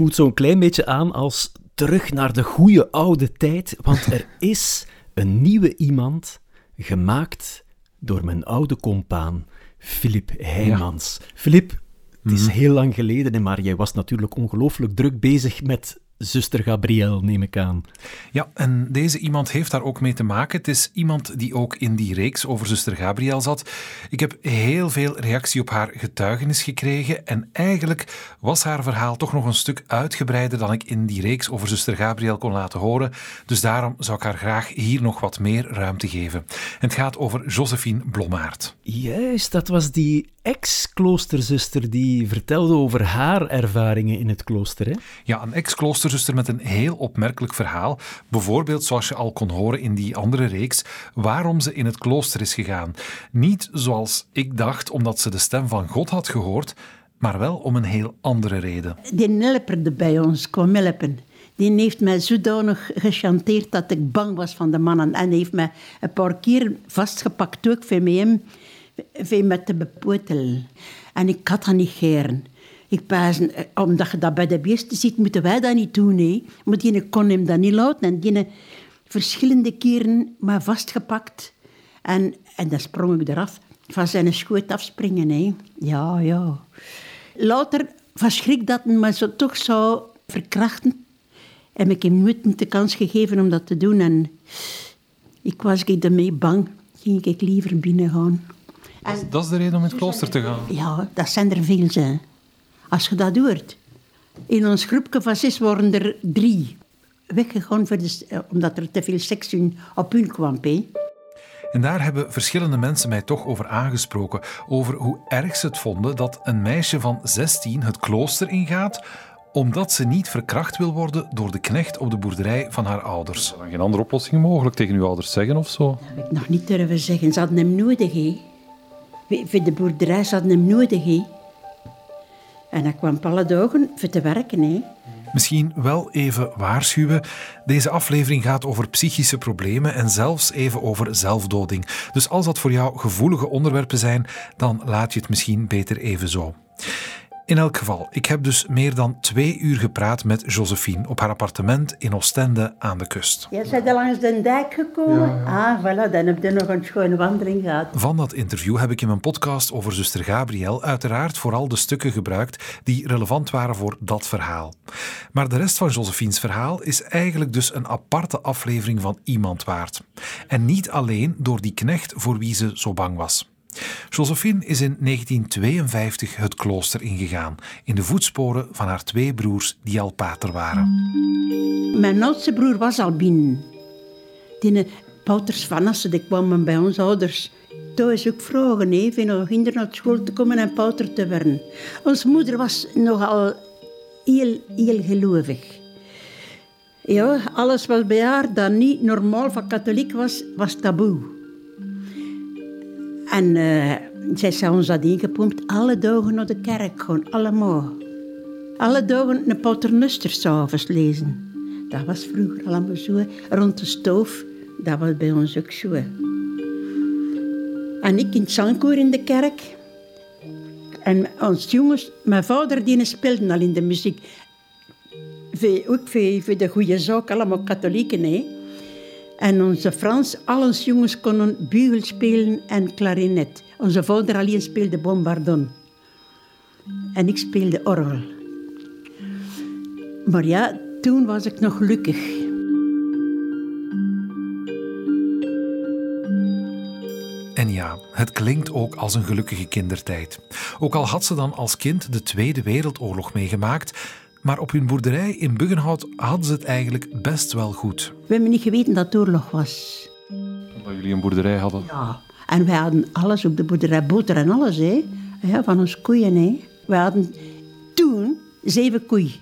voelt zo'n klein beetje aan als terug naar de goede oude tijd, want er is een nieuwe iemand gemaakt door mijn oude compaan, Filip Heijmans. Filip, het is Mhm. heel lang geleden, maar jij was natuurlijk ongelooflijk druk bezig met zuster Gabrielle, neem ik aan. Ja, en deze iemand heeft daar ook mee te maken. Het is iemand die ook in die reeks over zuster Gabriel zat. Ik heb heel veel reactie op haar getuigenis gekregen en eigenlijk was haar verhaal toch nog een stuk uitgebreider dan ik in die reeks over zuster Gabriel kon laten horen. Dus daarom zou ik haar graag hier nog wat meer ruimte geven. Het gaat over Josephine Blommaert. Juist, dat was die ex-kloosterzuster die vertelde over haar ervaringen in het klooster. Hè? Ja, een ex-kloosterzuster met een heel opmerkelijk verhaal. Bijvoorbeeld, zoals je al kon horen in die andere reeks, waarom ze in het klooster is gegaan. Niet zoals ik dacht, omdat ze de stem van God had gehoord, maar wel om een heel andere reden. Die helperde bij ons, kwam helpen. Die heeft mij zodanig gechanteerd dat ik bang was van de mannen. En heeft mij een paar keer vastgepakt, ook voor mij, hem, voor me te bepotelen. En ik had dat niet geren. Ik pas, omdat je dat bij de beesten ziet, moeten wij dat niet doen. Hè. Maar die kon hem dat niet laten. En die verschillende keren maar vastgepakt. En, en dan sprong ik eraf. Van zijn schoot afspringen. Hè. Ja, ja. Later, schrik dat me zo toch zou verkrachten, heb ik hem nooit de kans gegeven om dat te doen. En ik was ermee bang. Ging ik liever binnen gaan. En, Dat is de reden om in het klooster te gaan. ja, dat zijn er veel, zijn. Als je dat doet. In ons groepje van zes worden er drie weggegaan voor de, eh, omdat er te veel seks in- op hun kwam. Hè. En daar hebben verschillende mensen mij toch over aangesproken. Over hoe erg ze het vonden dat een meisje van 16 het klooster ingaat omdat ze niet verkracht wil worden door de knecht op de boerderij van haar ouders. Is er dan geen andere oplossing mogelijk tegen uw ouders zeggen of zo? Dat heb ik nog niet durven zeggen. Ze hadden hem nodig. Hè. Voor de boerderij hadden hem nodig. Hè. En hij kwam alle dagen voor te werken. Hè. Misschien wel even waarschuwen. Deze aflevering gaat over psychische problemen en zelfs even over zelfdoding. Dus als dat voor jou gevoelige onderwerpen zijn, dan laat je het misschien beter even zo. In elk geval, ik heb dus meer dan twee uur gepraat met Josephine op haar appartement in Oostende aan de kust. Ja, zijn er langs de dijk gekomen? Ah, voilà, dan heb je nog een schone wandeling gehad. Van dat interview heb ik in mijn podcast over zuster Gabriel uiteraard vooral de stukken gebruikt die relevant waren voor dat verhaal. Maar de rest van Josephine's verhaal is eigenlijk dus een aparte aflevering van Iemand Waard. En niet alleen door die knecht voor wie ze zo bang was. Josephine is in 1952 het klooster ingegaan, in de voetsporen van haar twee broers die al pater waren. Mijn oudste broer was al binnen. Die van Assen, die kwamen bij ons ouders thuis ook vragen, van nog kinderen naar school te komen en pauter te worden. Onze moeder was nogal heel, heel gelovig. Ja, alles wat bij haar dat niet normaal van katholiek was, was taboe. En eh, zij zei ons dat ingepompt, alle dagen naar de kerk gewoon, allemaal. Alle dagen een paternuster s'avonds lezen. Dat was vroeger allemaal zo. Rond de stoof, dat was bij ons ook zo. En ik in het zangkoor in de kerk. En ons jongens, mijn vader die speelde al in de muziek. Ook voor, voor de goede zaak, allemaal katholieken. Hè. En onze Frans, al onze jongens konden bugel spelen en klarinet. Onze vader alleen speelde bombardon. En ik speelde orgel. Maar ja, toen was ik nog gelukkig. En ja, het klinkt ook als een gelukkige kindertijd. Ook al had ze dan als kind de Tweede Wereldoorlog meegemaakt, maar op hun boerderij in Buggenhout hadden ze het eigenlijk best wel goed. We hebben niet geweten dat het oorlog was. Omdat jullie een boerderij hadden. Ja. En wij hadden alles op de boerderij, boter en alles, hè. Ja, van ons koeien, hè. We hadden toen zeven koeien.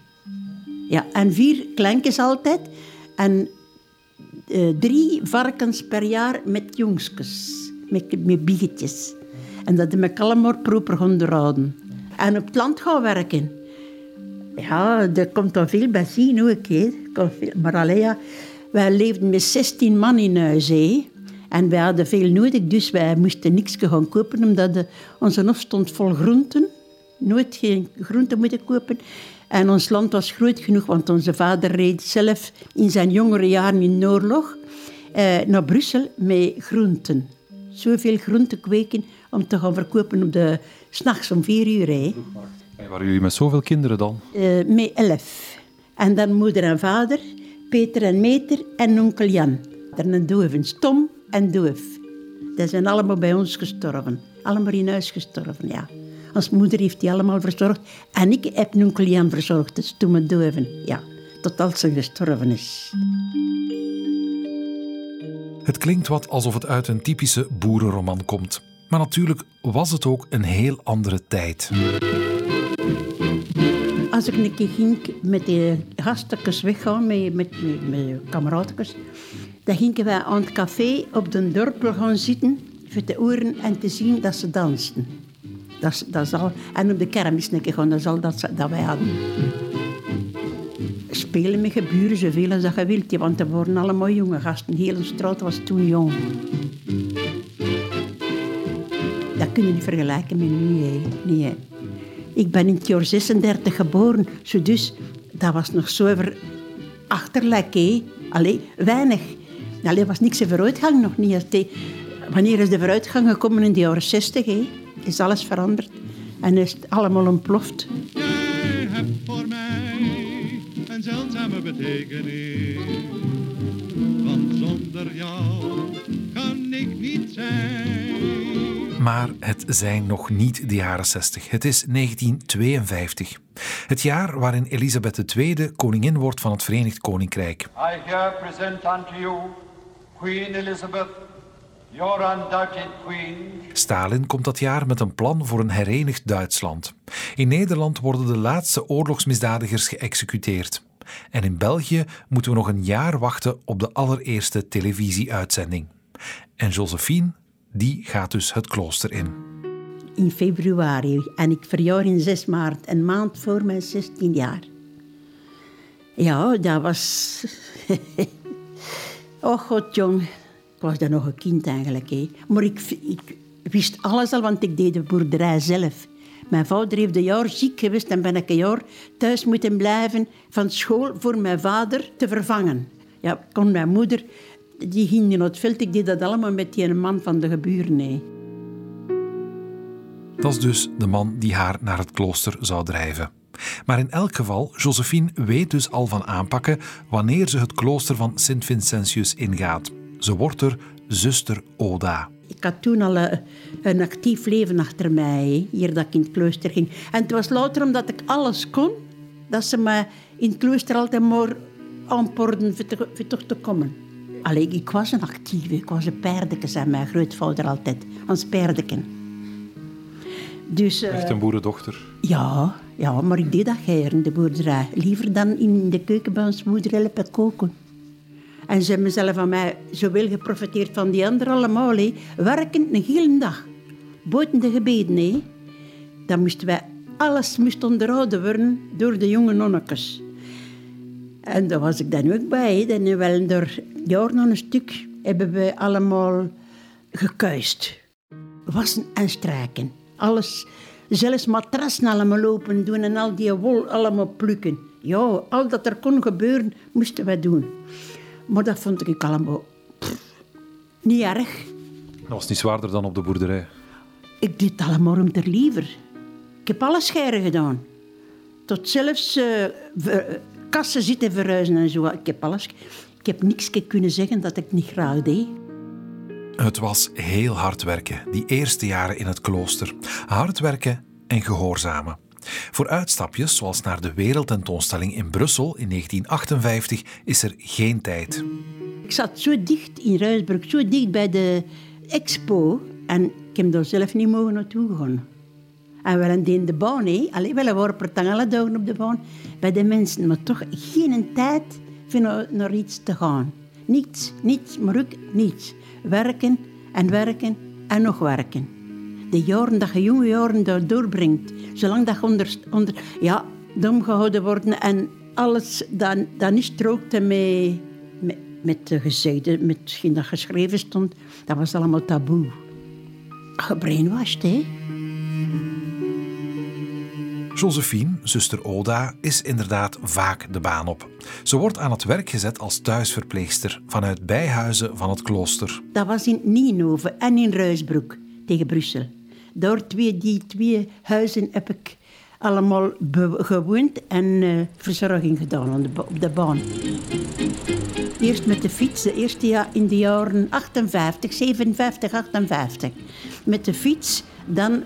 Ja, en vier kleintjes altijd. En eh, drie varkens per jaar met jongskes, met, met biegetjes. En dat heb ik allemaal proper onderhouden. En op het land gaan werken. Ja, er komt dan veel zien ook. Hè. Maar alleen ja, wij leefden met 16 man in huis. Hè. En wij hadden veel nodig, dus wij moesten niks gaan kopen, omdat de, onze hof stond vol groenten. Nooit geen groenten moeten kopen. En ons land was groot genoeg, want onze vader reed zelf in zijn jongere jaren in de oorlog eh, naar Brussel met groenten. Zoveel groenten kweken om te gaan verkopen op de s'nachts om vier uur. Hè. En waren jullie met zoveel kinderen dan? Eh, met elf. En dan moeder en vader, Peter en Meter en onkel Jan. Er een doven, Tom en Doof. Die zijn allemaal bij ons gestorven. Allemaal in huis gestorven, ja. Als moeder heeft die allemaal verzorgd. En ik heb onkel Jan verzorgd, dus toen mijn doven, ja. Tot als ze gestorven is. Het klinkt wat alsof het uit een typische boerenroman komt. Maar natuurlijk was het ook een heel andere tijd. Als ik een keer ging met de gastjes weggaan, met, met, met, dan gingen wij aan het café op de dorpel gaan zitten voor te horen en te zien dat ze dansten. Dat, dat is al, en op de kermis een keer gaan, dat is al dat, dat wij hadden. Spelen met geburen zoveel als dat je wilt, want er worden allemaal jonge gasten. De hele straat was toen jong. Dat kun je niet vergelijken met nu. Hè. Hè. Ik ben in het jaar 36 geboren, zo dus dat was nog zo even achterlijk. Allee, weinig. Allee, was niks in vooruitgang nog niet. Wanneer is de vooruitgang gekomen in de jaren 60? Hè? Is alles veranderd en is het allemaal ontploft. Jij hebt voor mij een zeldzame betekenis. Want zonder jou kan ik niet zijn. Maar het zijn nog niet de jaren 60. Het is 1952. Het jaar waarin Elisabeth II koningin wordt van het Verenigd Koninkrijk. I here present unto you Queen Elizabeth, queen, Stalin komt dat jaar met een plan voor een herenigd Duitsland. In Nederland worden de laatste oorlogsmisdadigers geëxecuteerd. En in België moeten we nog een jaar wachten op de allereerste televisieuitzending. En Josephine, die gaat dus het klooster in. In februari en ik verjaar in 6 maart, een maand voor mijn 16 jaar. Ja, dat was. oh god, jong. Ik was dan nog een kind eigenlijk. Maar ik, ik wist alles al, want ik deed de boerderij zelf. Mijn vader heeft een jaar ziek geweest en ben ik een jaar thuis moeten blijven van school voor mijn vader te vervangen. Ja, kon mijn moeder, die ging naar het veld. Ik deed dat allemaal met die man van de geburen. Dat is dus de man die haar naar het klooster zou drijven. Maar in elk geval, Josephine weet dus al van aanpakken wanneer ze het klooster van Sint Vincentius ingaat. Ze wordt er zuster Oda. Ik had toen al eh, een actief leven achter mij, hier dat ik in het klooster ging. En het was louter omdat ik alles kon, dat ze me in het klooster altijd maar aanporden toch te komen. Allee, ik was een actieve, ik was een paardeke, zei mijn grootvader altijd, als paardeken. Dus, eh, Echt een boerendochter. ja, ja, maar ik deed dat geir in de boerderij. Liever dan in de keuken bij ons moeder helpen koken. En ze hebben zelf van mij zowel geprofiteerd van die anderen allemaal. Hè. Werkend een hele dag. Buiten de gebeden. Hè. Dan moesten wij... Alles moest onderhouden worden door de jonge nonnetjes. En daar was ik dan ook bij. Dan wel door jaren nog een stuk hebben we allemaal gekuist wassen en strijken. Alles, zelfs matrassen allemaal open doen en al die wol allemaal plukken. Ja, al dat er kon gebeuren, moesten wij doen. Maar dat vond ik allemaal pff, niet erg. Dat was niet zwaarder dan op de boerderij. Ik deed het allemaal om ter liever. Ik heb alles scheren gedaan. Tot zelfs eh, kassen zitten verhuizen en zo. Ik heb alles... Ik heb niks kunnen zeggen dat ik niet graag deed. Het was heel hard werken, die eerste jaren in het klooster. Hard werken en gehoorzamen. Voor uitstapjes, zoals naar de wereldtentoonstelling in Brussel in 1958, is er geen tijd. Ik zat zo dicht in Ruisburg, zo dicht bij de expo. En ik heb daar zelf niet mogen naartoe gaan. En we in de baan, hè. Allee, we waren per tang alle dagen op de baan. Bij de mensen, maar toch geen tijd voor naar, iets te gaan. Niets, niets, maar ook niets. Werken en werken en nog werken. De jaren dat je jonge jaren doorbrengt, zolang dat je onder, onder ja, dom gehouden worden en alles dan, dan niet strookte met, met, de gezegde, met dat geschreven stond, dat was allemaal taboe. Gebrainwashed, hè? Josephine, zuster Oda, is inderdaad vaak de baan op. Ze wordt aan het werk gezet als thuisverpleegster vanuit bijhuizen van het klooster. Dat was in Nienhoven en in Ruisbroek tegen Brussel. Door twee, die twee huizen heb ik allemaal gewoond en eh, verzorging gedaan op de, ba- op de baan. Eerst met de fiets, de eerste jaar in de jaren 58, 57, 58. Met de fiets, dan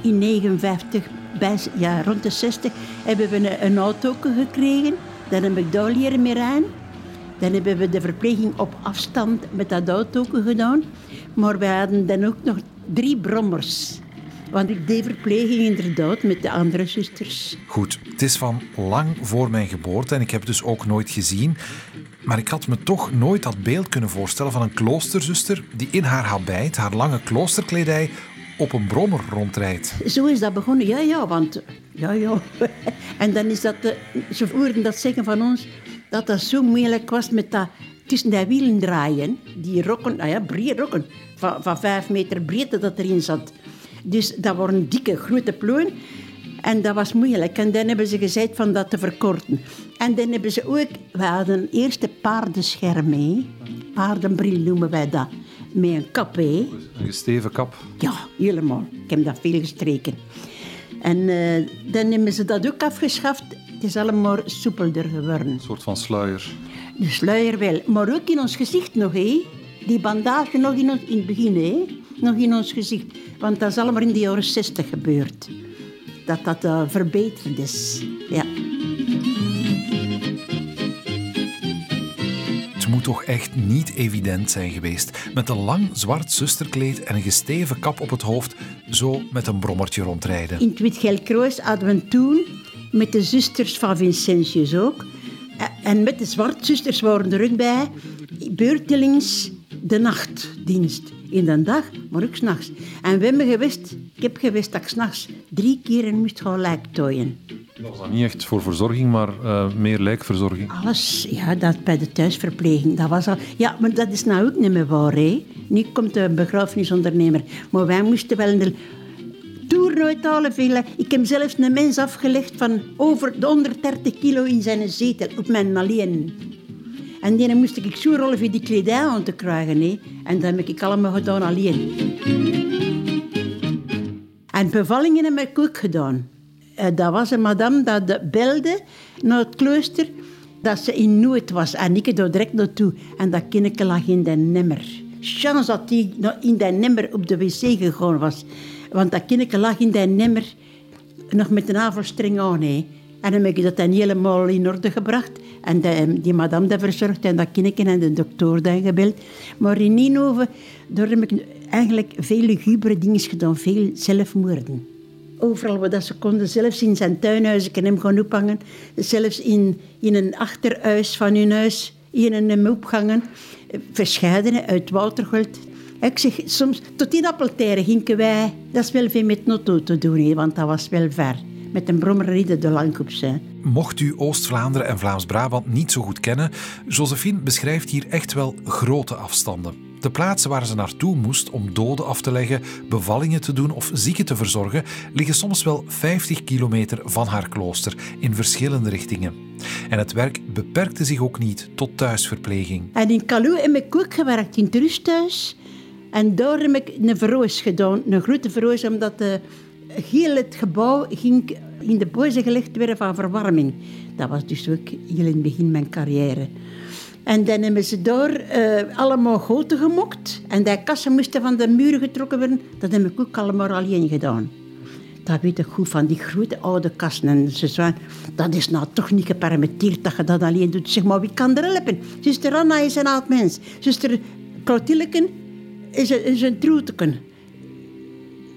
in 59, bij, ja, rond de 60, hebben we een, auto gekregen. Dan heb ik daar leren mee rijden. Dan hebben we de verpleging op afstand met dat auto gedaan. Maar we hadden dan ook nog drie brommers. Want ik deed verpleging inderdaad met de andere zusters. Goed, het is van lang voor mijn geboorte en ik heb het dus ook nooit gezien. Maar ik had me toch nooit dat beeld kunnen voorstellen van een kloosterzuster die in haar habit, haar lange kloosterkledij, op een brommer rondrijdt. Zo is dat begonnen. Ja, ja, want... Ja, ja. En dan is dat... De, ze hoorden dat zeggen van ons, dat dat zo moeilijk was met dat tussen die wielen draaien. Die rokken, nou ja, breed rokken, van, van vijf meter breedte dat erin zat. Dus dat waren dikke, grote plooien. En dat was moeilijk. En dan hebben ze gezegd van dat te verkorten. En dan hebben ze ook... We hadden eerst een paardenscherm mee. Paardenbril noemen wij dat. Met een kap, hè. Een gesteven kap. Ja, helemaal. Ik heb dat veel gestreken. En eh, dan hebben ze dat ook afgeschaft. Het is allemaal soepelder geworden. Een soort van sluier. De sluier wel, maar ook in ons gezicht nog, hé. Die bandage nog in, ons, in het begin, hé. Nog in ons gezicht. Want dat is allemaal in de jaren 60 gebeurd. Dat dat eh, verbeterd is. Ja. Toch echt niet evident zijn geweest. Met een lang zwart zusterkleed en een gesteven kap op het hoofd, zo met een brommertje rondrijden. In het Wit-Gelkroos hadden we toen met de zusters van Vincentius ook. En met de zwartzusters waren er ook bij. Beurtelings de nachtdienst. In de dag, maar ook s'nachts. En we hebben gewist, ik heb gewist dat ik s'nachts drie keer moest gaan lijktooien. Niet echt voor verzorging, maar eh, meer lijkverzorging. Alles, ja, dat bij de thuisverpleging. Dat was al, ja, maar dat is nou ook niet meer waar, hè. Nu komt de begrafenisondernemer. Maar wij moesten wel een toer uithalen. Veel. Ik heb zelfs een mens afgelegd van over de 130 kilo in zijn zetel, op mijn alleen. En die moest ik zo rollen voor die kledij aan te krijgen. Hè. En dat heb ik allemaal gedaan alleen. En bevallingen heb ik ook gedaan. Eh, Dat was een madame dat belde naar het klooster dat ze in nood was. En ik er direct naartoe. En dat kindje lag in de nimmer. Chance dat die nog in de nimmer op de wc gegaan was. Want dat kindje lag in de nimmer nog met een navelstreng aan. En dan heb ik dat dan helemaal in orde gebracht. En de, die madame dat verzorgd en dat kindje en de dokter dan gebeld. Maar in Nienhoven, daar heb ik eigenlijk veel lugubere dingen gedaan. Veel zelfmoorden. Overal waar ze konden, zelfs in zijn tuinhuis, ik hem gaan ophangen. Zelfs in, in een achterhuis van hun huis, in een opgangen. Verscheidene uit Watergold. Ik zeg, soms, tot in Appeltijren gingen wij, dat is wel veel met notto te doen, want dat was wel ver. Met een brommer rijden de Langkoeps. hè. Mocht u Oost-Vlaanderen en Vlaams-Brabant niet zo goed kennen, Josephine beschrijft hier echt wel grote afstanden. De plaatsen waar ze naartoe moest om doden af te leggen, bevallingen te doen of zieken te verzorgen, liggen soms wel 50 kilometer van haar klooster in verschillende richtingen. En het werk beperkte zich ook niet tot thuisverpleging. En in Calou heb ik ook gewerkt, in het rusthuis. En daar heb ik een verroos gedaan, een grote verroos, omdat de, heel het gebouw ging in de boze gelegd werden van verwarming. Dat was dus ook heel in het begin mijn carrière. En dan hebben ze daar eh, allemaal goten gemokt. En die kassen moesten van de muren getrokken worden. Dat heb ik ook allemaal alleen gedaan. Dat weet ik goed van die grote oude kasten. En ze zeiden, dat is nou toch niet gepermitteerd dat je dat alleen doet. Zeg maar, wie kan er helpen? Zuster Anna is een oud mens. Zuster Clotileken is een, is een.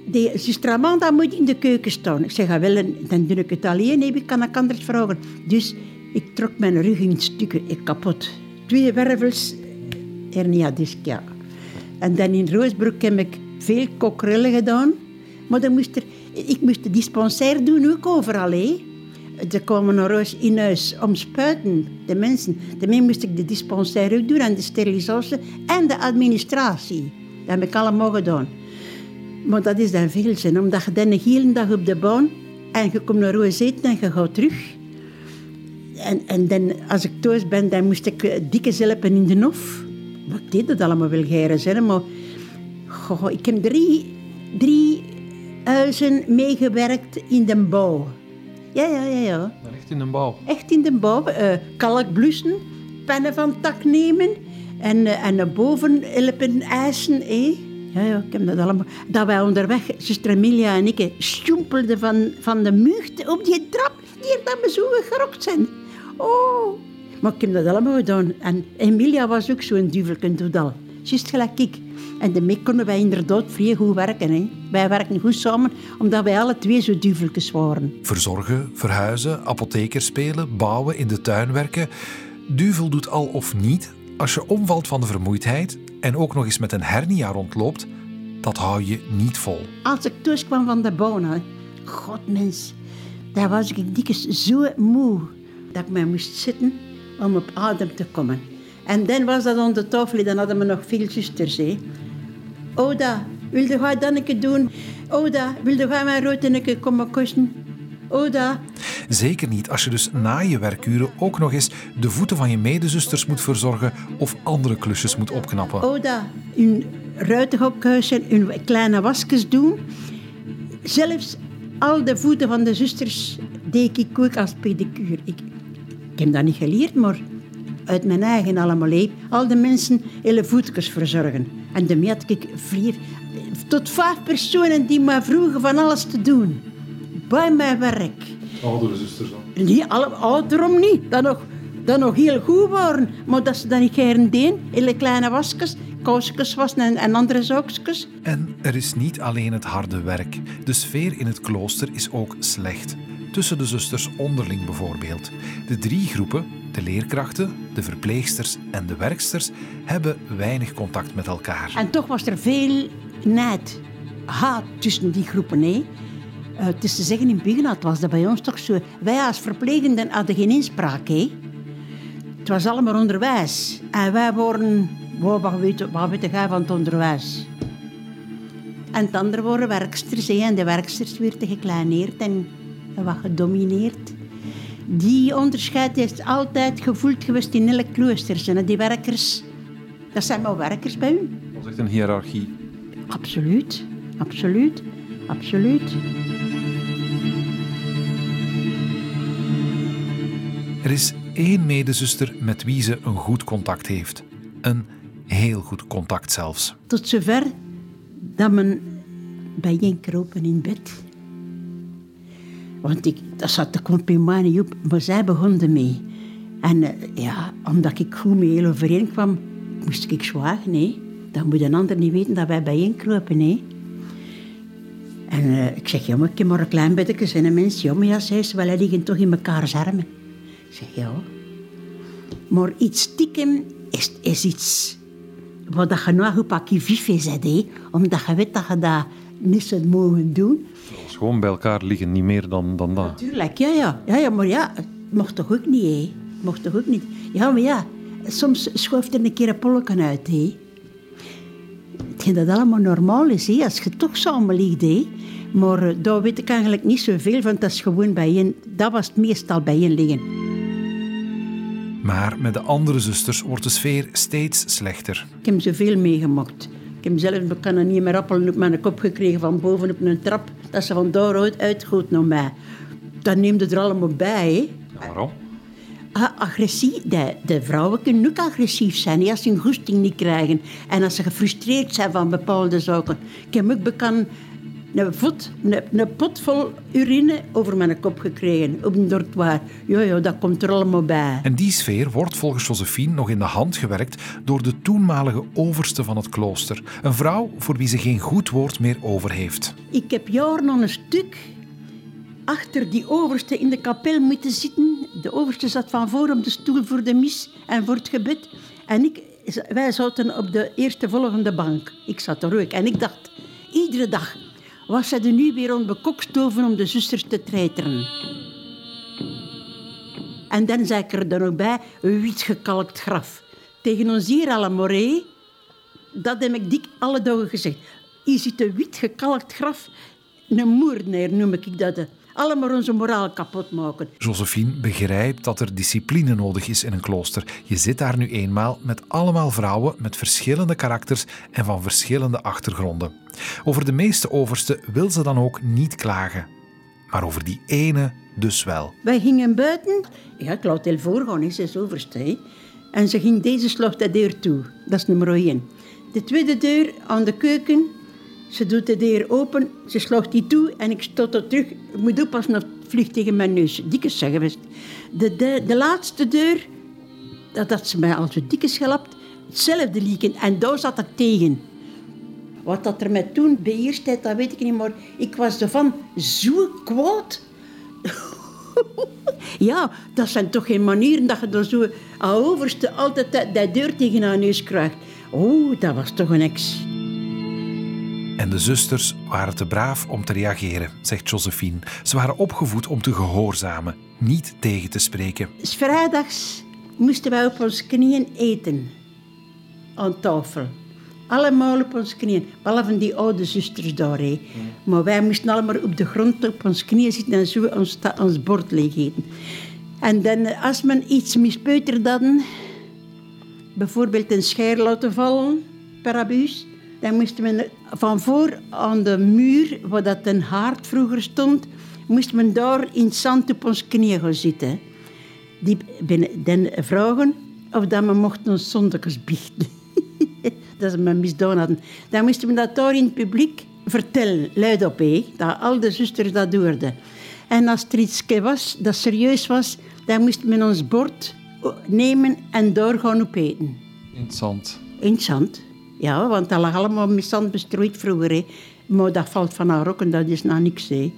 Die zuster Amanda moet in de keuken staan. Ik zeg, ah, wel, dan doe ik het alleen. Nee, ik kan ik anders vragen. Dus ik trok mijn rug in stukken. Ik kapot. Twee wervels, hernia disc, ja. En dan in Roosbroek heb ik veel kokrillen gedaan. Maar dan moest er, ik moest de dispensaire doen ook overal. Hè. Ze kwamen naar huis in huis om spuiten, de mensen. Daarmee moest ik de dispensaire ook doen en de sterilisatie en de administratie. Dat heb ik allemaal gedaan. Maar dat is dan veel zin, omdat je dan de hele dag op de baan En je komt naar huis eten en je gaat terug. En, en dan, als ik thuis ben, dan moest ik eh, dikke zelpen in de hof. Wat deed dat allemaal wel geiren zijn, maar... Goh, ik heb drie, drie huizen meegewerkt in de bouw. Ja, ja, ja, ja. Maar echt in een bouw. Echt in de bouw. eh kalk blussen, pennen van tak nemen en, eh, en naar boven helpen eisen. Eh? Ja, ja, ik heb dat allemaal. Dat wij onderweg, zuster Emilia en ik, stoempelden van, van de mucht op die trap die er dan zo gerokt zijn. Oh, maar ik heb dat allemaal gedaan. En Emilia was ook zo'n duvelken doedal. Juist gelijk ik. En daarmee konden wij inderdaad vrij goed werken. Hè. Wij werken goed samen, omdat wij alle twee zo duveltjes waren. Verzorgen, verhuizen, apotheker spelen, bouwen, in de tuin werken. Duvel doet al of niet. Als je omvalt van de vermoeidheid en ook nog eens met een hernia rondloopt, dat hou je niet vol. Als ik thuis kwam van de bouw, hè, god mens, daar was ik dikwijls zo moe dat ik mij moest zitten om op adem te komen. En dan was dat de tafel, dan hadden we nog veel zusters. Hè. Oda, wilde jij dat een keer doen? Oda, wilde jij mijn rood een keer komen kussen? Oda, Zeker niet als je dus na je werkuren ook nog eens de voeten van je medezusters moet verzorgen of andere klusjes moet opknappen. Oda, hun ruiten opkuisen, hun kleine wasjes doen. Zelfs al de voeten van de zusters deed ik ook als pedicure. Ik heb dat niet geleerd, maar uit mijn eigen allemaal. hè. Al de mensen hele voetjes verzorgen. En daarmee had ik vier, tot vijf personen die me vroegen van alles te doen. Bij mijn werk. Oudere zusters dan. Niet alle, ouderom niet. Dat nog, dat nog heel goed waren. Maar dat ze dat niet geren deden. Hele kleine wasjes, kousjes wassen en, en andere zaakjes. En er is niet alleen het harde werk. De sfeer in het klooster is ook slecht. Tussen de zusters onderling bijvoorbeeld. De drie groepen, de leerkrachten, de verpleegsters en de werksters, hebben weinig contact met elkaar. En toch was er veel nijd, haat tussen die groepen. Hè. Eh, het is te zeggen, in het was dat bij ons toch zo. Wij als verplegenden hadden geen inspraak. Hè. Het was allemaal onderwijs. En wij worden... Wow, wat, weet, jij van het onderwijs? En het andere waren werksters. En de werksters werden gekleineerd en wat gedomineerd. Die onderscheid is altijd gevoeld geweest in elk klooster. En die werkers, dat zijn maar werkers bij u. Dat is echt een hiërarchie. Absoluut, absoluut, absoluut. Er is één medezuster met wie ze een goed contact heeft. Een heel goed contact zelfs. Tot zover dat men bijeenkropen in bed. Want ik, dat zat de compliment niet op, maar zij begon ermee. En eh, ja, omdat ik goed mee heel overeen kwam, moest ik zwagen. Hè. Dan moet een ander niet weten dat wij bijeenkropen. Hè. En eh, ik zeg, ja, maar ik heb maar een klein bedje. En een mens, ja, maar ja, zei ze, wel, die liggen toch in mekaars armen. Ik zeg, ja. Maar iets stiekem is, is iets wat je nou op acquis hè. Omdat je weet dat je dat niet zou mogen doen. Als gewoon bij elkaar liggen, niet meer dan, dan dat. Tuurlijk, ja, ja. Ja, ja, maar ja, het mocht toch ook niet, hè. Mocht toch ook niet. Ja, maar ja, soms schuift er een keer een polken uit, hè. Hetgeen dat allemaal normaal is, hè, als je toch samen ligt, hè. Maar eh, daar weet ik eigenlijk niet zoveel van. Dat is gewoon bijeen... Dat was het meestal bijeen liggen. Maar met de andere zusters wordt de sfeer steeds slechter. Ik heb zoveel meegemaakt. Ik heb zelf ik kan er niet meer appelen op mijn kop gekregen van boven op een trap. Dat ze van daaruit uitgoot naar mij. Dat neemde er allemaal bij. Ja, waarom? Ah, agressie. De, de vrouwen kunnen ook agressief zijn als ze hun goesting niet krijgen. En als ze gefrustreerd zijn van bepaalde zaken. Ik heb ook bekend een, vod, een, een pot vol urine over mijn kop gekregen op een dortoir. Ja, dat komt er allemaal bij. En die sfeer wordt volgens Josephine nog in de hand gewerkt door de toenmalige overste van het klooster. Een vrouw voor wie ze geen goed woord meer over heeft. Ik heb jaren aan een stuk achter die overste in de kapel moeten zitten. De overste zat van voor op de stoel voor de mis en voor het gebed. En ik, wij zaten op de eerste volgende bank. Ik zat er ook. En ik dacht, iedere dag was zij er nu weer om de kokstoven om de zusters te treiteren. En dan zei ik er dan ook bij, een wit gekalkt graf. Tegen ons hier allemaal, hè? Dat heb ik dik alle dagen gezegd. Hier zit een wit gekalkt graf. Een moordenaar noem ik dat. Allemaal onze moraal kapot maken. Josephine begrijpt dat er discipline nodig is in een klooster. Je zit daar nu eenmaal met allemaal vrouwen met verschillende karakters en van verschillende achtergronden. Over de meeste oversten wil ze dan ook niet klagen. Maar over die ene dus wel. Wij gingen buiten. Ja, heel voorgaan, is is overste. hè. En ze ging deze sloeg de deur toe. Dat is nummer één. De tweede deur aan de keuken. Ze doet de deur open, ze sloeg die toe en ik stoot er terug. Ik moet oppassen of het vliegt tegen mijn neus. Dikke zeggen geweest. De, de, de laatste deur, dat had ze mij al zo dikke gelapt. Hetzelfde lieken. En daar zat ik tegen. Wat dat er mij toen beheerst dat weet ik niet, maar ik was ervan zo kwaad. ja, dat zijn toch geen manieren dat je dan zo overste altijd dat, deur tegen haar neus krijgt. Oh, dat was toch een ex. En de zusters waren te braaf om te reageren, zegt Josephine. Ze waren opgevoed om te gehoorzamen, niet tegen te spreken. S vrijdags moesten wij op onze knieën eten. Aan tafel. Allemaal op onze knieën. Behalve die oude zusters daar. Maar wij moesten allemaal op de grond op onze knieën zitten en zo ons, ons bord leeg eten. En dan, als men iets mispeuterd hadden, bijvoorbeeld een scher laten vallen, per abuus, dan moest men van voor aan de muur, waar dat een haard vroeger stond, moest men daar in het zand op ons knieën gaan zitten. Die binnen dan vragen of dat we mochten ons zondags biechten. dat ze me misdaan hadden. Dan moesten we dat daar in het publiek vertellen, luidop, hé, dat al de zusters dat hoorden. En als er iets was dat serieus was, dan moest men ons bord nemen en daar gaan opeten. In het zand. In het zand. Ja, want dat lag allemaal met zand bestrooid vroeger. Maar dat valt van haar en dat is nou niks. Hè.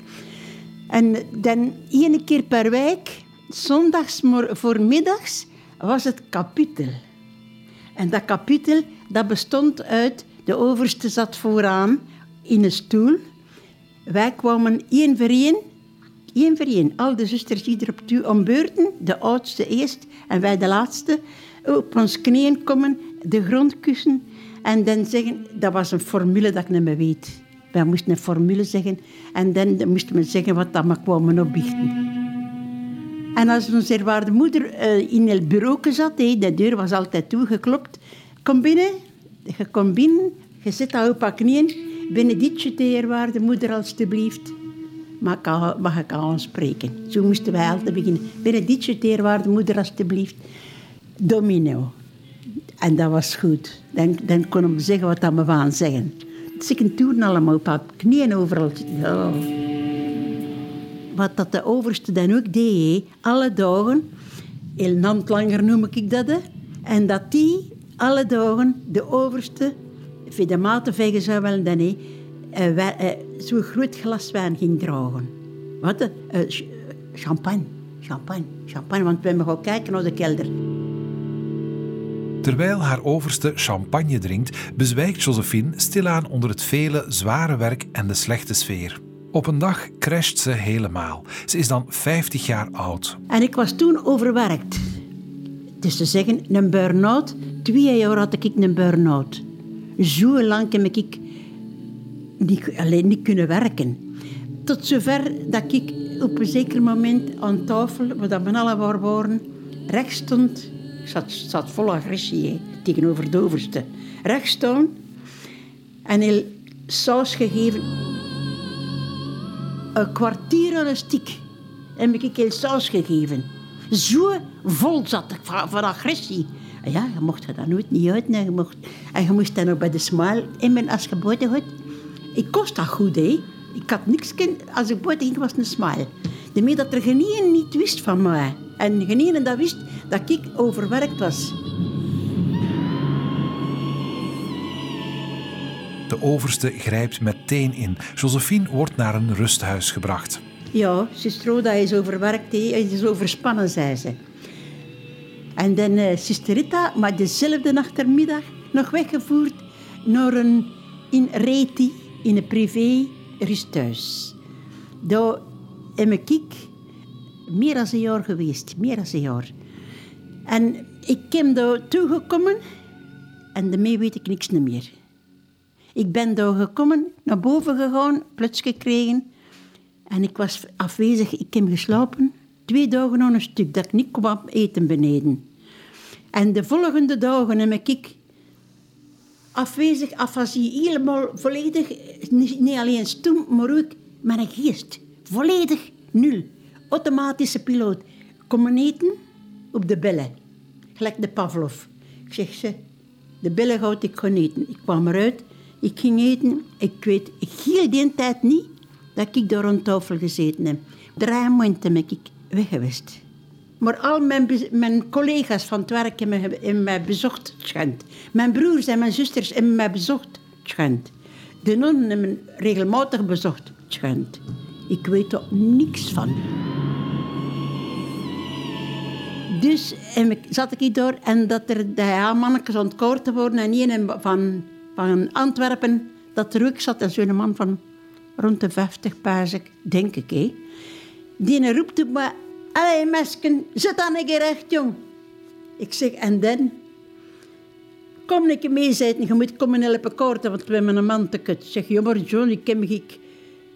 En dan één keer per week, zondags voormiddags, was het kapitel. En dat kapitel dat bestond uit, de overste zat vooraan in een stoel. Wij kwamen één voor één, één voor één, al de zusters ieder op om beurten, de oudste eerst en wij de laatste, op ons knieën komen, de grond kussen en dan zeggen, dat was een formule dat ik niet meer weet. Wij moesten een formule zeggen en dan moesten we zeggen wat dat we kwamen opbiechten. En als onze eerwaarde moeder eh, in het bureau zat, de deur was altijd toegeklopt, kom binnen, je komt binnen, je zit daar op haar knieën, benedictje de eerwaarde moeder alstublieft. Mag ik, haar aanspreken? Zo moesten wij altijd beginnen. Benedictje de eerwaarde moeder alstublieft. Domino. En dat was goed. Dan, dan konden we zeggen wat dat we gaan zeggen. Ik toen allemaal op haar knieën overal. Ja. Wat dat de overste dan ook deed, alle dagen, heel hand langer noem ik dat, hè, en dat die alle dagen de overste, voor de mate vegen zou wel dan, eh, eh, zo'n groot glas wijn ging dragen. Wat? eh, eh, ch- champagne, champagne, champagne, want we gaan kijken naar de kelder. Terwijl haar overste champagne drinkt, bezwijkt Josephine stilaan onder het vele zware werk en de slechte sfeer. Op een dag crasht ze helemaal. Ze is dan 50 jaar oud. En ik was toen overwerkt. Is te zeggen, een burn-out. Twee jaar had ik een burn-out. Zo lang heb ik niet, alleen niet kunnen werken. Tot zover dat ik op een zeker moment aan tafel, waar we allemaal waren, rechts stond. Ik zat, vol agressie tegenover de overste. Rechts staan en heel saus gegeven een kwartier aan een stiek heb ik heel saus gegeven. Zo vol zat ik van, agressie. Ja, je mocht dan nooit niet uit. nee, Je mocht, en je moest dan nog bij de smile in mijn je gaat. Ik kost dat goed, hè. Ik had niks. Als ik buiten ging, was een smile. Daarmee dat er geen een niet wist van mij. En geen dat wist dat ik overwerkt was. De overste grijpt meteen in. Josephine wordt naar een rusthuis gebracht. Ja, Roda is overwerkt, hij is overspannen, zei ze. En dan uh, zuster Rita, maar dezelfde nachtermiddag nog weggevoerd naar een in Reti, in een privé rusthuis. Daar heb ik meer dan een jaar geweest, meer dan een jaar. En ik ben daar toegekomen en daarmee weet ik niks meer. Ik ben daar gekomen, naar boven gegaan, plots gekregen. En ik was afwezig. Ik heb geslapen. Twee dagen aan een stuk. Dat ik niet kwam eten beneden. En de volgende dagen heb ik afwezig, afasie, helemaal volledig, niet, alleen stom, maar ook een geest. Volledig nul. Automatische piloot. Komen eten op de bellen. Gelijk de Pavlov. Ik zeg ze, de bellen gaat ik gaan eten. Ik kwam eruit, ik ging eten. Ik weet heel die tijd niet dat ik daar rond tafel gezeten heb. Drie maanden ben ik weg geweest. Maar al mijn, mijn collega's van het werk hebben mij bezocht, schijnt. Mijn broers en mijn zusters hebben mij bezocht, schijnt. De nonnen hebben me regelmatig bezocht, schijnt. Ik weet er niks van. Dus en ik, zat ik hier door en dat er de ja, mannetjes koorten worden en een van, van Antwerpen, dat er ook zat, en zo'n man van rond de 50 paas ik, denk ik, hè. Die roept op me, allee mesken, zit dan een keer jong. Ik zeg, en dan? Kom een keer mee, zei je moet komen helpen koorten, want we hebben een man te kut. Ik zeg, jammer John, ik, ik,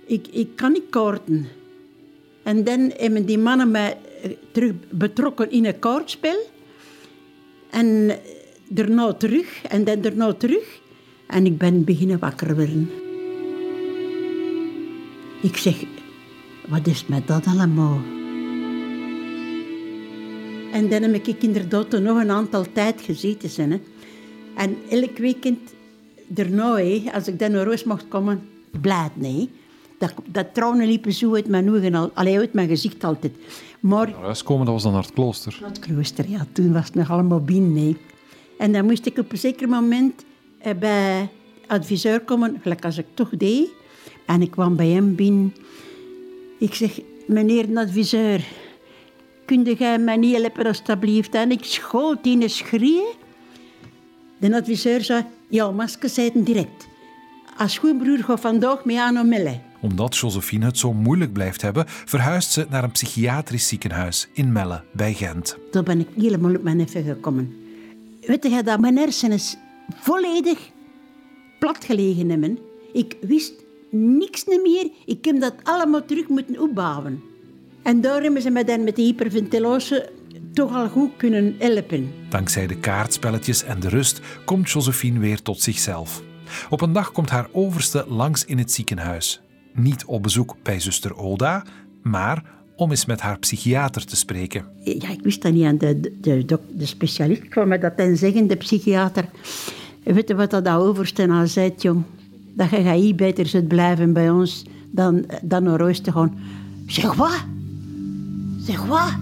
ik, ik kan niet koorten. En dan hebben die mannen mij terug betrokken in een kaartspel. En daarna terug, en dan daarna terug. En ik ben beginnen wakker worden. Ik zeg, wat is met dat allemaal? En dan heb ik inderdaad er nog een aantal tijd gezeten. Zijn, hè. En elk weekend daarna, hè, als ik dan naar huis mocht komen, blij nee. Dat, dat tranen liepen zo uit mijn ogen, al, allee, uit mijn gezicht altijd. Maar huis komen, dat was dan naar het klooster. naar het klooster, ja, toen was het nog allemaal binnen. nee. En dan moest ik op een zeker moment eh, bij adviseur komen, gelijk als ik toch deed. En ik kwam bij hem binnen. Ik zeg, meneer de adviseur, kunt jij mij niet helpen alstublieft? En ik schoot in een schreeuw. De adviseur zei, ja, masker het direct. Als schoonbroer gaat vandaag mee aan om Melle. Omdat Josephine het zo moeilijk blijft hebben, verhuist ze naar een psychiatrisch ziekenhuis in Melle bij Gent. Toen ben ik helemaal op mijn neffen gekomen. Weet je dat mijn hersenen volledig plat gelegen hebben? Ik wist niks meer. Ik heb dat allemaal terug moeten opbouwen. En daar hebben ze me dan met de hyperventilose toch al goed kunnen helpen. Dankzij de kaartspelletjes en de rust komt Josephine weer tot zichzelf. Op een dag komt haar overste langs in het ziekenhuis. Niet op bezoek bij zuster Oda, maar om eens met haar psychiater te spreken. Ja, ik wist dat niet. En de, de, de, specialist kwam me dat dan zeggen, de psychiater. Weet je wat dat overste al zei, jong? Dat je hier beter zult blijven bij ons dan, dan naar huis te gaan. Zeg wat? Zeg wat?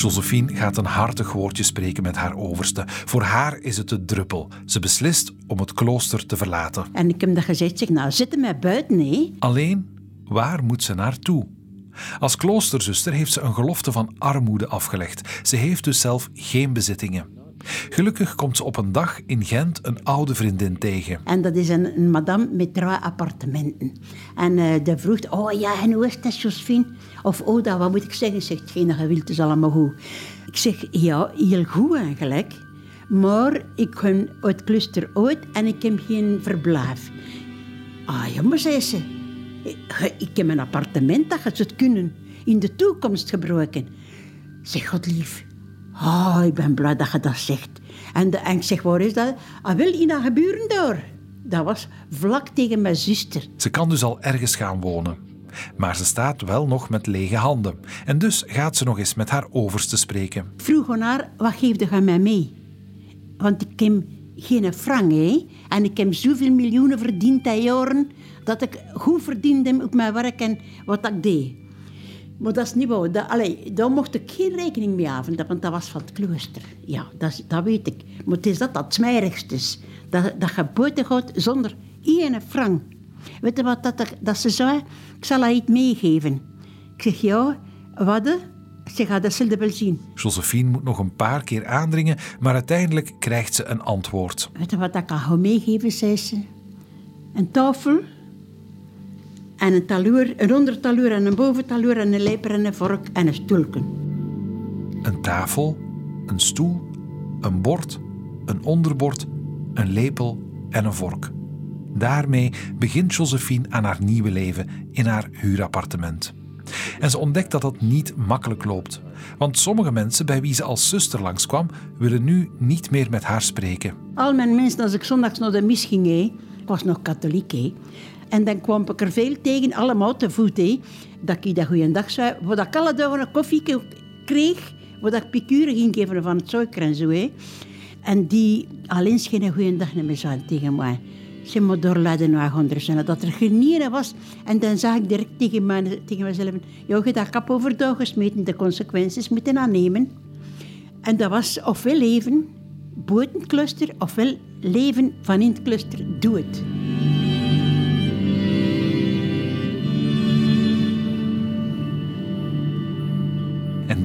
Josephine gaat een hartig woordje spreken met haar overste. Voor haar is het de druppel. Ze beslist om het klooster te verlaten. En ik heb dat gezegd, zeg, nou, zit mij buiten, hè? Alleen, waar moet ze naartoe? Als kloosterzuster heeft ze een gelofte van armoede afgelegd. Ze heeft dus zelf geen bezittingen. Gelukkig komt ze op een dag in Gent een oude vriendin tegen. En dat is een, een madame met drie appartementen. En eh die vroeg, oh ja, en hoe is dat, Josephine? Of oh, dat, wat moet ik zeggen? Zegt, hetgeen dat je wilt is allemaal goed. Ik zeg, ja, heel goed eigenlijk. Maar ik ga uit cluster uit en ik heb geen verblijf. Ah, maar zei ze. Ik, ik heb een appartement dat gaat het kunnen in de toekomst gebruiken. Zeg, God lief. Ah, ik ben blij dat je dat zegt. En, de, en ik zeg, waar is dat? Ah, wel, in dat geburen daar. Dat was vlak tegen mijn zuster. Ze kan dus al ergens gaan wonen. Maar ze staat wel nog met lege handen. En dus gaat ze nog eens met haar overste spreken. Ik vroeg aan haar, wat geef je mij mee? Want ik heb geen frank, hè. En ik heb zoveel miljoenen verdiend die jaren, dat ik goed verdiende op mijn werk en wat ik deed. Maar dat is niet waar. Dat, allee, daar mocht ik geen rekening mee houden, want dat was van het klooster. Ja, dat, dat weet ik. Maar het is dat dat smerigste is. Dat, dat je buiten gaat zonder één frank. Weet je wat dat, dat ze zei? Ik zal haar iets meegeven. Ik zeg, ja, wat? Zeg, ja, dat zul je wel zien. Josephine moet nog een paar keer aandringen, maar uiteindelijk krijgt ze een antwoord. Weet je wat ik ga meegeven, zei ze? Een tafel en een taluur, een ondertaluur en een boventaluur en een lijper en een vork en een stoelken. Een tafel, een stoel, een bord, een onderbord, een lepel en een vork. Daarmee begint Josephine aan haar nieuwe leven in haar huurappartement. En ze ontdekt dat dat niet makkelijk loopt. Want sommige mensen bij wie ze als zuster langskwam, willen nu niet meer met haar spreken. Al mijn mensen, als ik zondags naar de mis ging, ik was nog katholiek, en dan kwam ik er veel tegen, allemaal te voet, hè, dat ik dat goeiedag zei, waar ik alle dagen een koffie kreeg, waar ik picuren ging geven van het suiker en zo. Hè. En die alleen geen goeiedag meer zei tegen mij. Ze moet doorleiden naar zijn. Dat er genieren was. En dan zag ik direct tegen, mij, tegen mezelf... Hebt dat kap over de gesmeten, de consequenties moeten aannemen. En dat was ofwel leven buiten cluster, ofwel leven van in het cluster. Doe het.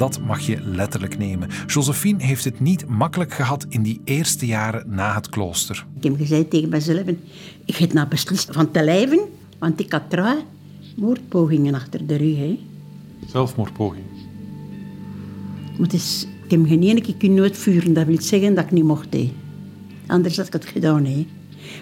Dat mag je letterlijk nemen. Josephine heeft het niet makkelijk gehad in die eerste jaren na het klooster. Ik heb gezegd tegen mezelf, ik heb nou beslist van te lijven, want ik had trouw moordpogingen achter de rug. Hè. Zelfmoordpoging. Maar is, ik heb geen ene keer kunnen uitvuren, dat wil zeggen dat ik niet mocht. Hè. Anders had ik het gedaan. Hè.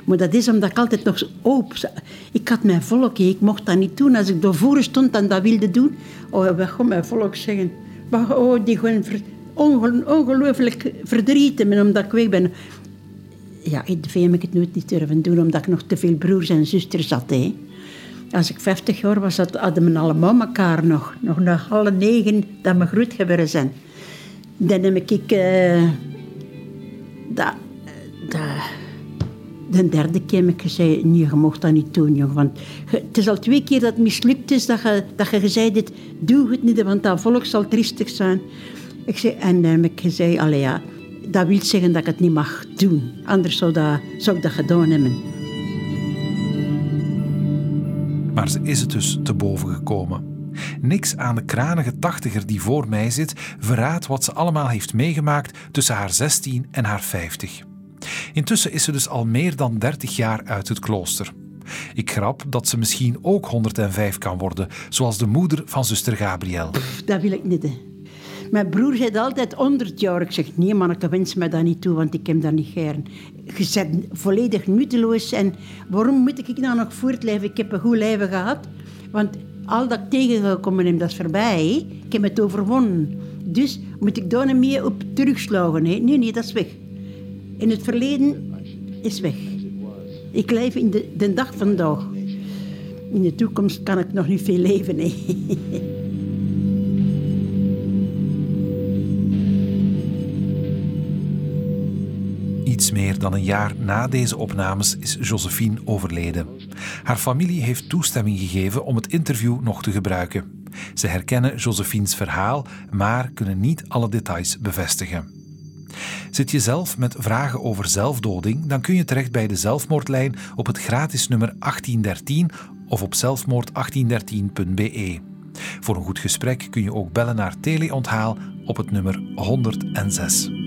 Maar dat is omdat ik altijd nog zo open... Ik had mijn volk, ik mocht dat niet doen. Als ik daarvoor stond en dat wilde doen, oh, wat gaat mijn volk zeggen? Maar oh, die gewoon ver, ongelooflijk verdrieten omdat ik weg ben. Ja, in de heb ik het nooit niet durven doen, omdat ik nog te veel broers en zusters had. Hè. Als ik 50 jaar was, hadden we allemaal elkaar nog. Nog naar alle negen dat we groot geworden zijn. Dan heb ik... Uh, dat, dat, de derde keer heb ik gezegd, nee, je mocht dat niet doen, jong. Want het is al twee keer dat het mislukt is dat je, dat je gezegd hebt, doe het niet, want dat volk zal triestig zijn. Ik zei, en heb ik gezegd, allee ja, dat wil zeggen dat ik het niet mag doen. Anders zou, dat, zou ik dat gedaan hebben. Maar ze is het dus te boven gekomen. Niks aan de kranige tachtiger die voor mij zit verraadt wat ze allemaal heeft meegemaakt tussen haar 16 en haar 50. Intussen is ze dus al meer dan 30 jaar uit het klooster. Ik grap dat ze misschien ook 105 kan worden, zoals de moeder van zuster Gabriel. dat wil ik niet. Mijn broer zei altijd 100 jaar. Ik zeg, nee man, ik wens me dat niet toe, want ik heb dat niet gern. Je bent volledig nutteloos. En waarom moet ik nou nog voortleven? Ik heb een goed leven gehad. Want al dat ik tegengekomen heb, dat is voorbij. Ik heb het overwonnen. Dus moet ik daar niet meer op terugslagen. Hè? Nee, nee, dat is weg. In het verleden is weg. Ik leef in de, de dag van dag. In de toekomst kan ik nog niet veel leven. Iets meer dan een jaar na deze opnames is Josephine overleden. Haar familie heeft toestemming gegeven om het interview nog te gebruiken. Ze herkennen Josephine's verhaal, maar kunnen niet alle details bevestigen. Zit je zelf met vragen over zelfdoding, dan kun je terecht bij de zelfmoordlijn op het gratis nummer 1813 of op zelfmoord1813.be. Voor een goed gesprek kun je ook bellen naar teleonthaal op het nummer 106.